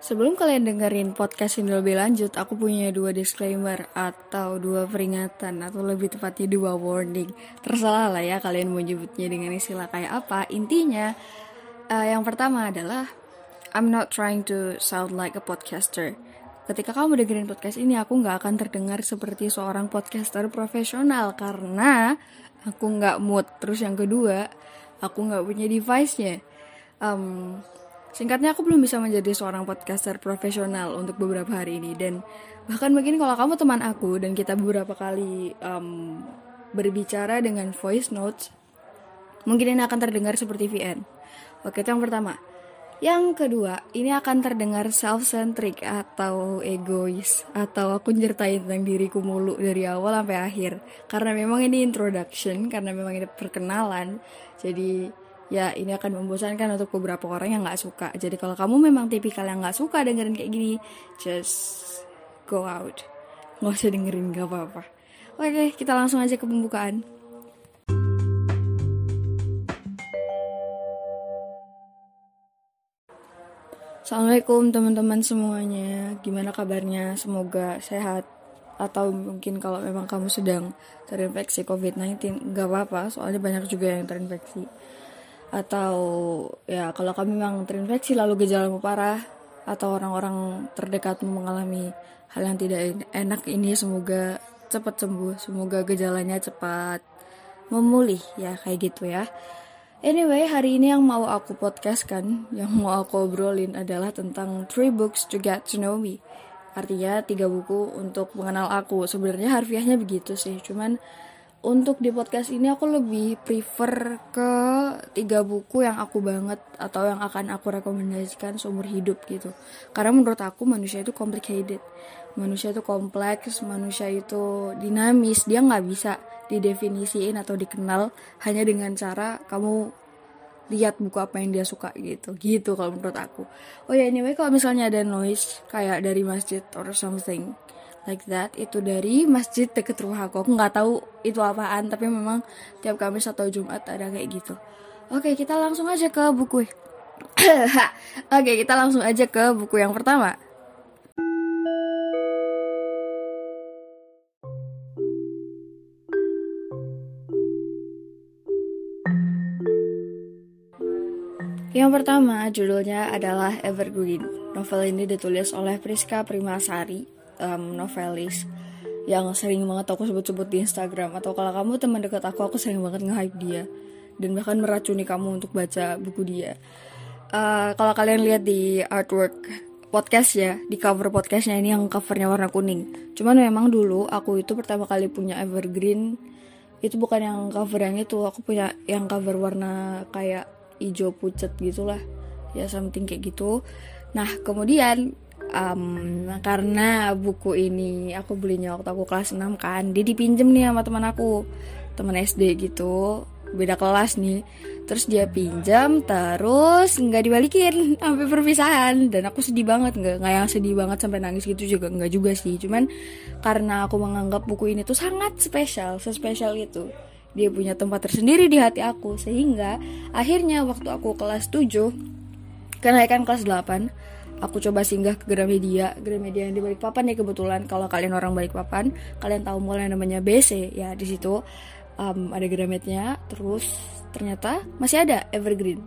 Sebelum kalian dengerin podcast ini lebih lanjut, aku punya dua disclaimer atau dua peringatan atau lebih tepatnya dua warning. Terserah lah ya kalian mau nyebutnya dengan istilah kayak apa. Intinya, uh, yang pertama adalah I'm not trying to sound like a podcaster. Ketika kamu dengerin podcast ini, aku nggak akan terdengar seperti seorang podcaster profesional karena aku nggak mood. Terus yang kedua, aku nggak punya device-nya. Um, Singkatnya aku belum bisa menjadi seorang podcaster profesional untuk beberapa hari ini dan bahkan mungkin kalau kamu teman aku dan kita beberapa kali um, berbicara dengan voice notes mungkin ini akan terdengar seperti VN. Oke, itu yang pertama. Yang kedua, ini akan terdengar self-centric atau egois atau aku nyertain tentang diriku mulu dari awal sampai akhir. Karena memang ini introduction, karena memang ini perkenalan. Jadi ya ini akan membosankan untuk beberapa orang yang nggak suka. Jadi kalau kamu memang tipikal yang nggak suka dengerin kayak gini, just go out. Nggak usah dengerin gak apa-apa. Oke, kita langsung aja ke pembukaan. Assalamualaikum teman-teman semuanya Gimana kabarnya? Semoga sehat Atau mungkin kalau memang kamu sedang terinfeksi COVID-19 Gak apa-apa, soalnya banyak juga yang terinfeksi atau ya kalau kami memang terinfeksi lalu gejala parah atau orang-orang terdekatmu mengalami hal yang tidak enak ini semoga cepat sembuh semoga gejalanya cepat memulih ya kayak gitu ya. Anyway hari ini yang mau aku podcast kan yang mau aku obrolin adalah tentang three books to get to know me. Artinya tiga buku untuk mengenal aku. Sebenarnya harfiahnya begitu sih cuman untuk di podcast ini aku lebih prefer ke tiga buku yang aku banget atau yang akan aku rekomendasikan seumur hidup gitu. Karena menurut aku manusia itu complicated. Manusia itu kompleks manusia itu dinamis dia nggak bisa didefinisiin atau dikenal hanya dengan cara kamu lihat buku apa yang dia suka gitu. Gitu kalau menurut aku. Oh ya anyway kalau misalnya ada noise kayak dari masjid or something like that itu dari masjid deket rumah aku. Aku nggak tahu itu apaan tapi memang tiap Kamis atau Jumat ada kayak gitu. Oke kita langsung aja ke buku. Oke kita langsung aja ke buku yang pertama. Yang pertama, judulnya adalah Evergreen. Novel ini ditulis oleh Priska Primasari um, novelis yang sering banget aku sebut-sebut di Instagram. Atau kalau kamu teman dekat aku aku sering banget nge-hype dia. Dan bahkan meracuni kamu untuk baca buku dia. Uh, kalau kalian lihat di artwork podcast ya di cover podcastnya ini yang covernya warna kuning. Cuman memang dulu aku itu pertama kali punya evergreen. Itu bukan yang cover yang itu aku punya yang cover warna kayak hijau pucat gitulah. Ya something kayak gitu. Nah kemudian um, karena buku ini aku belinya waktu aku kelas 6 kan dia dipinjem nih sama teman aku teman SD gitu beda kelas nih. Terus dia pinjam terus nggak dibalikin sampai perpisahan. Dan aku sedih banget nggak nggak yang sedih banget sampai nangis gitu juga nggak juga sih. Cuman karena aku menganggap buku ini tuh sangat spesial sespesial itu. Dia punya tempat tersendiri di hati aku sehingga akhirnya waktu aku kelas 7 kenaikan kelas 8 aku coba singgah ke Gramedia. Gramedia yang di Balikpapan ya kebetulan. Kalau kalian orang Balikpapan kalian tahu mall yang namanya BC ya di situ um, ada Grametnya. Terus ternyata masih ada Evergreen.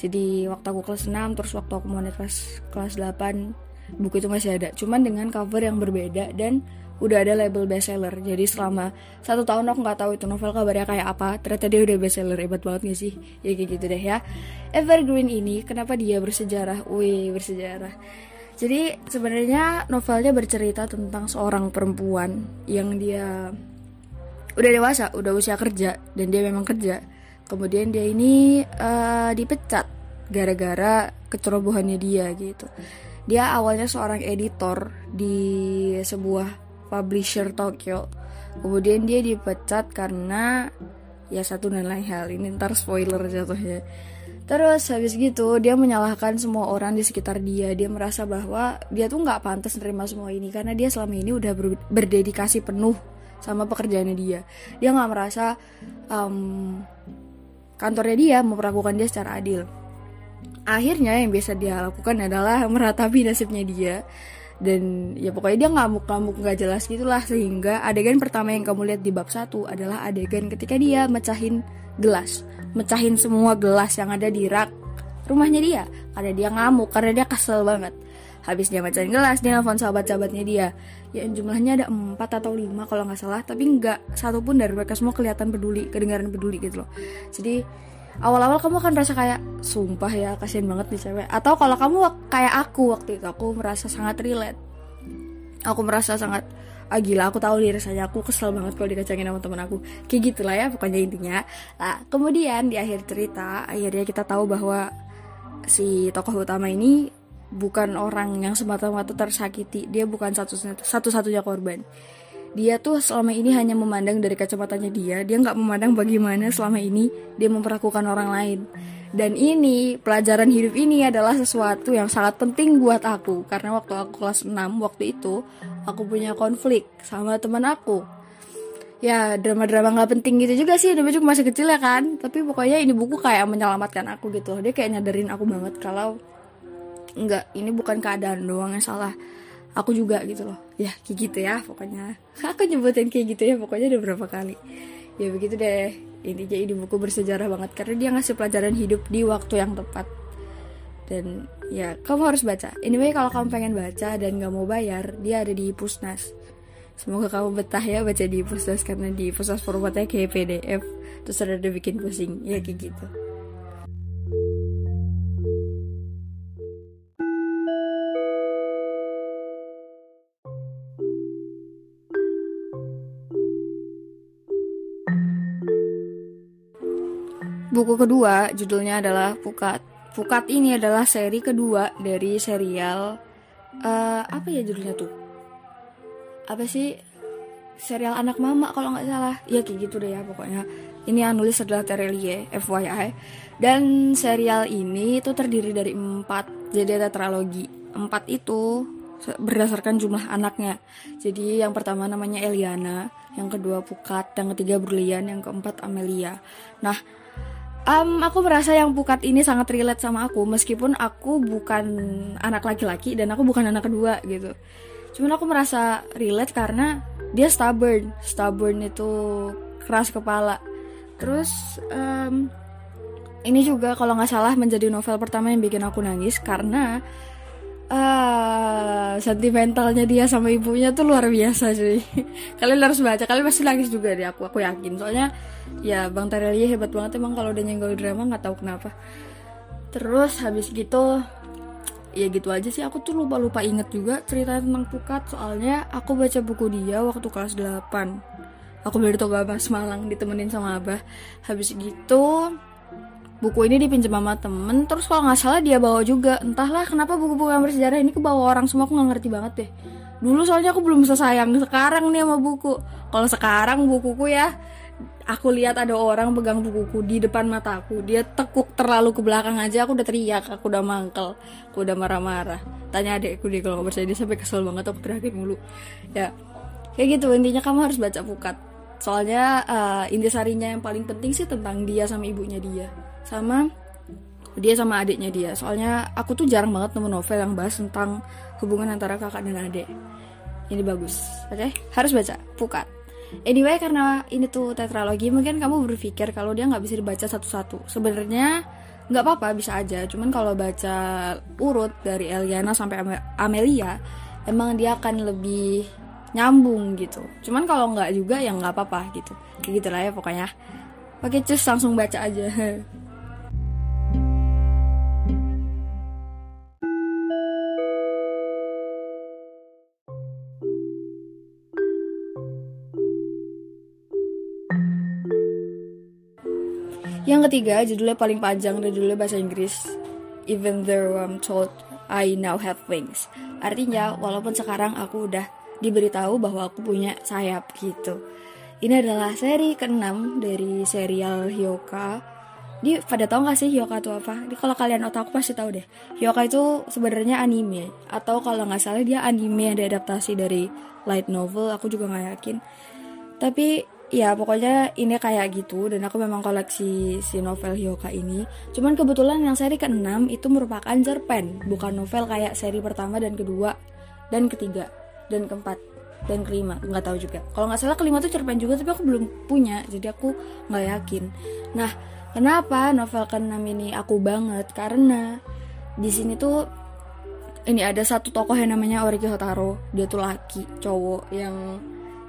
Jadi waktu aku kelas 6 terus waktu aku mau naik kelas kelas 8 buku itu masih ada cuman dengan cover yang berbeda dan udah ada label bestseller. Jadi selama satu tahun aku nggak tahu itu novel kabarnya kayak apa ternyata dia udah bestseller hebat banget gak sih? Ya kayak gitu deh ya. Evergreen ini kenapa dia bersejarah? Wih bersejarah. Jadi sebenarnya novelnya bercerita tentang seorang perempuan yang dia udah dewasa udah usia kerja dan dia memang kerja. Kemudian dia ini uh, dipecat gara-gara kecerobohannya dia gitu dia awalnya seorang editor di sebuah publisher Tokyo. Kemudian dia dipecat karena ya satu dan lain hal. Ini ntar spoiler jatuhnya. Terus habis gitu dia menyalahkan semua orang di sekitar dia. Dia merasa bahwa dia tuh nggak pantas nerima semua ini karena dia selama ini udah ber berdedikasi penuh sama pekerjaannya dia. Dia nggak merasa um, kantornya dia memperlakukan dia secara adil. Akhirnya yang biasa dia lakukan adalah meratapi nasibnya dia. Dan ya pokoknya dia ngamuk-ngamuk nggak jelas gitulah. Sehingga adegan pertama yang kamu lihat di bab satu adalah adegan ketika dia mecahin gelas. Mecahin semua gelas yang ada di rak rumahnya dia. Karena dia ngamuk karena dia kesel banget. Habis dia mecahin gelas dia nelfon sahabat-sahabatnya dia. Ya jumlahnya ada empat atau lima kalau nggak salah. Tapi nggak satu pun dari mereka semua kelihatan peduli kedengaran peduli gitu loh. Jadi awal-awal kamu akan merasa kayak sumpah ya kasihan banget nih cewek. Atau kalau kamu kayak aku waktu itu aku merasa sangat relate. Aku merasa sangat ah gila aku tahu nih rasanya aku kesel banget kalau dikacangin sama temen aku. Kayak gitulah ya pokoknya intinya. Nah kemudian di akhir cerita akhirnya kita tahu bahwa si tokoh utama ini bukan orang yang semata-mata tersakiti. Dia bukan satu-satunya korban dia tuh selama ini hanya memandang dari kacamatanya dia. Dia nggak memandang bagaimana selama ini dia memperlakukan orang lain. Dan ini pelajaran hidup ini adalah sesuatu yang sangat penting buat aku. Karena waktu aku kelas 6 waktu itu aku punya konflik sama teman aku. Ya drama-drama nggak penting gitu juga sih. Namanya juga masih kecil ya kan? Tapi pokoknya ini buku kayak menyelamatkan aku gitu. Dia kayak nyadarin aku banget kalau nggak ini bukan keadaan doang yang salah aku juga gitu loh. Ya kayak gitu ya pokoknya. Aku nyebutin kayak gitu ya pokoknya udah berapa kali. Ya begitu deh. Intinya ini buku bersejarah banget karena dia ngasih pelajaran hidup di waktu yang tepat. Dan ya kamu harus baca. Anyway kalau kamu pengen baca dan nggak mau bayar dia ada di Pusnas. Semoga kamu betah ya baca di Pusnas karena di Pusnas formatnya kayak PDF terus ada bikin pusing. Ya kayak gitu Buku kedua judulnya adalah Pukat. Pukat ini adalah seri kedua dari serial uh, apa ya judulnya tuh? Apa sih? Serial anak mama kalau nggak salah. Ya kayak gitu deh ya pokoknya. Ini yang nulis adalah Terelie, FYI. Dan serial ini itu terdiri dari empat, jadi ada tetralogi. Empat itu berdasarkan jumlah anaknya. Jadi yang pertama namanya Eliana, yang kedua Pukat, yang ketiga Brilian, yang keempat Amelia. Nah, Um, aku merasa yang Pukat ini sangat relate sama aku meskipun aku bukan anak laki-laki dan aku bukan anak kedua gitu. Cuman aku merasa relate karena dia stubborn, stubborn itu keras kepala. Terus um, ini juga kalau nggak salah menjadi novel pertama yang bikin aku nangis karena uh, sentimentalnya dia sama ibunya tuh luar biasa sih. kalian harus baca, kalian pasti nangis juga deh aku, aku yakin. Soalnya ya Bang Terelia hebat banget emang kalau udah nyenggol drama nggak tahu kenapa. Terus habis gitu ya gitu aja sih. Aku tuh lupa lupa inget juga cerita tentang Pukat. Soalnya aku baca buku dia waktu kelas 8 aku beli toko Abah Semalang ditemenin sama Abah. Habis gitu buku ini dipinjam sama temen terus kalau nggak salah dia bawa juga. Entahlah kenapa buku-buku yang bersejarah ini kebawa orang semua aku nggak ngerti banget deh. Dulu soalnya aku belum sesayang sekarang nih sama buku. Kalau sekarang bukuku ya aku lihat ada orang pegang bukuku di depan mataku. Dia tekuk terlalu ke belakang aja aku udah teriak aku udah mangkel aku udah marah-marah. Tanya adekku dia kalau percaya dia sampai kesel banget aku teriakin mulu. Ya kayak gitu intinya kamu harus baca pukat soalnya uh, intisarinya yang paling penting sih tentang dia sama ibunya dia sama dia sama adiknya dia soalnya aku tuh jarang banget nemu novel yang bahas tentang hubungan antara kakak dan adik ini bagus oke okay? harus baca pukat Anyway karena ini tuh tetralogi mungkin kamu berpikir kalau dia nggak bisa dibaca satu-satu. Sebenarnya nggak apa-apa bisa aja. Cuman kalau baca urut dari Eliana sampai Amelia emang dia akan lebih nyambung gitu. Cuman kalau nggak juga ya nggak apa-apa gitu. Gitu lah ya pokoknya. Oke cus langsung baca aja. Yang ketiga, judulnya paling panjang dan judulnya bahasa Inggris. Even though I'm told I now have wings. Artinya, walaupun sekarang aku udah diberitahu bahwa aku punya sayap gitu. Ini adalah seri ke-6 dari serial Hyoka. Di pada tahu gak sih Hyoka itu apa? Ini kalau kalian otak pasti tahu deh. Hyoka itu sebenarnya anime atau kalau nggak salah dia anime yang diadaptasi dari light novel. Aku juga nggak yakin. Tapi ya pokoknya ini kayak gitu dan aku memang koleksi si novel Hyoka ini. Cuman kebetulan yang seri ke-6 itu merupakan cerpen bukan novel kayak seri pertama dan kedua dan ketiga dan keempat dan kelima. Nggak tahu juga. Kalau nggak salah kelima tuh cerpen juga tapi aku belum punya jadi aku nggak yakin. Nah kenapa novel ke-6 ini aku banget? Karena di sini tuh ini ada satu tokoh yang namanya Oriki Hotaro. Dia tuh laki cowok yang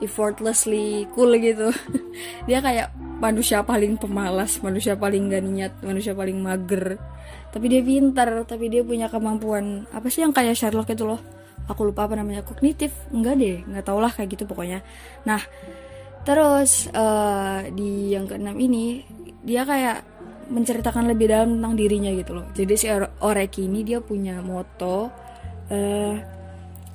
effortlessly cool gitu. Dia kayak manusia paling pemalas manusia paling gak niat manusia paling mager. Tapi dia pintar tapi dia punya kemampuan. Apa sih yang kayak Sherlock itu loh? Aku lupa apa namanya kognitif? Enggak deh nggak tau lah kayak gitu pokoknya. Nah terus uh, di yang keenam ini dia kayak menceritakan lebih dalam tentang dirinya gitu loh. Jadi si Oreki ini dia punya moto uh,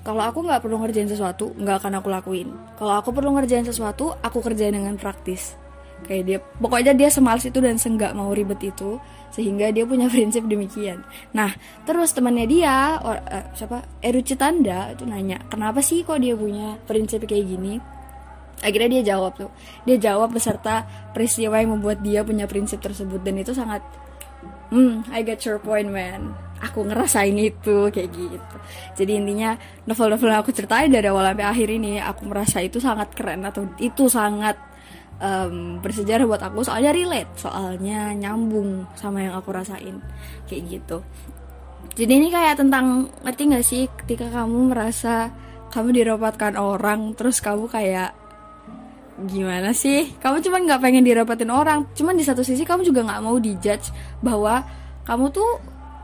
kalau aku nggak perlu ngerjain sesuatu nggak akan aku lakuin. Kalau aku perlu ngerjain sesuatu aku kerjain dengan praktis. Kayak dia pokoknya dia semalas itu dan senggak mau ribet itu sehingga dia punya prinsip demikian. Nah terus temannya dia or, uh, siapa? Eruci Tanda itu nanya kenapa sih kok dia punya prinsip kayak gini? Akhirnya dia jawab tuh. Dia jawab beserta peristiwa yang membuat dia punya prinsip tersebut dan itu sangat hmm I get your point man aku ngerasain itu kayak gitu. Jadi intinya novel-novel yang aku ceritain dari awal sampai akhir ini aku merasa itu sangat keren atau itu sangat um, bersejarah buat aku. Soalnya relate soalnya nyambung sama yang aku rasain kayak gitu. Jadi ini kayak tentang ngerti gak sih ketika kamu merasa kamu dirapatkan orang terus kamu kayak gimana sih? Kamu cuma nggak pengen dirapatin orang cuman di satu sisi kamu juga nggak mau dijudge bahwa kamu tuh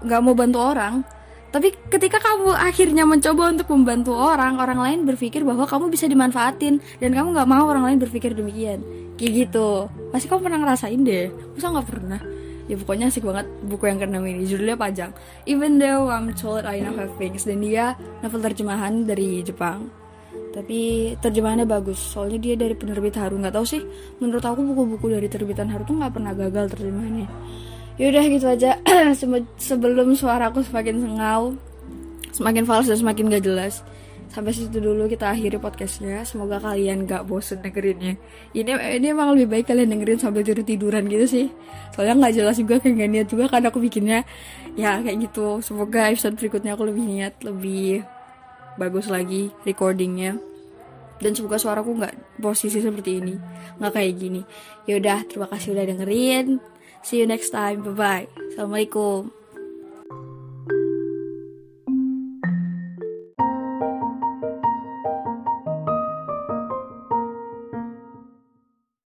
nggak mau bantu orang. Tapi ketika kamu akhirnya mencoba untuk membantu orang orang lain berpikir bahwa kamu bisa dimanfaatin dan kamu nggak mau orang lain berpikir demikian. Kayak gitu. Pasti kamu pernah ngerasain deh? Masa nggak pernah? Ya pokoknya asik banget buku yang keenam ini. Judulnya panjang. Even though I'm told I know have things. Dan dia novel terjemahan dari Jepang. Tapi terjemahannya bagus. Soalnya dia dari penerbit Haru. Nggak tahu sih. Menurut aku buku-buku dari terbitan Haru tuh nggak pernah gagal terjemahannya Yaudah gitu aja sebelum suaraku semakin sengau, semakin fals dan semakin gak jelas. Sampai situ dulu kita akhiri podcastnya. Semoga kalian gak bosen dengerinnya. Ini ini emang lebih baik kalian dengerin sambil tidur tiduran gitu sih. Soalnya nggak jelas juga kayak gak niat juga kan aku bikinnya ya kayak gitu. Semoga episode berikutnya aku lebih niat, lebih bagus lagi recordingnya dan semoga suaraku nggak posisi seperti ini nggak kayak gini yaudah terima kasih udah dengerin See you next time. Bye bye. Assalamualaikum.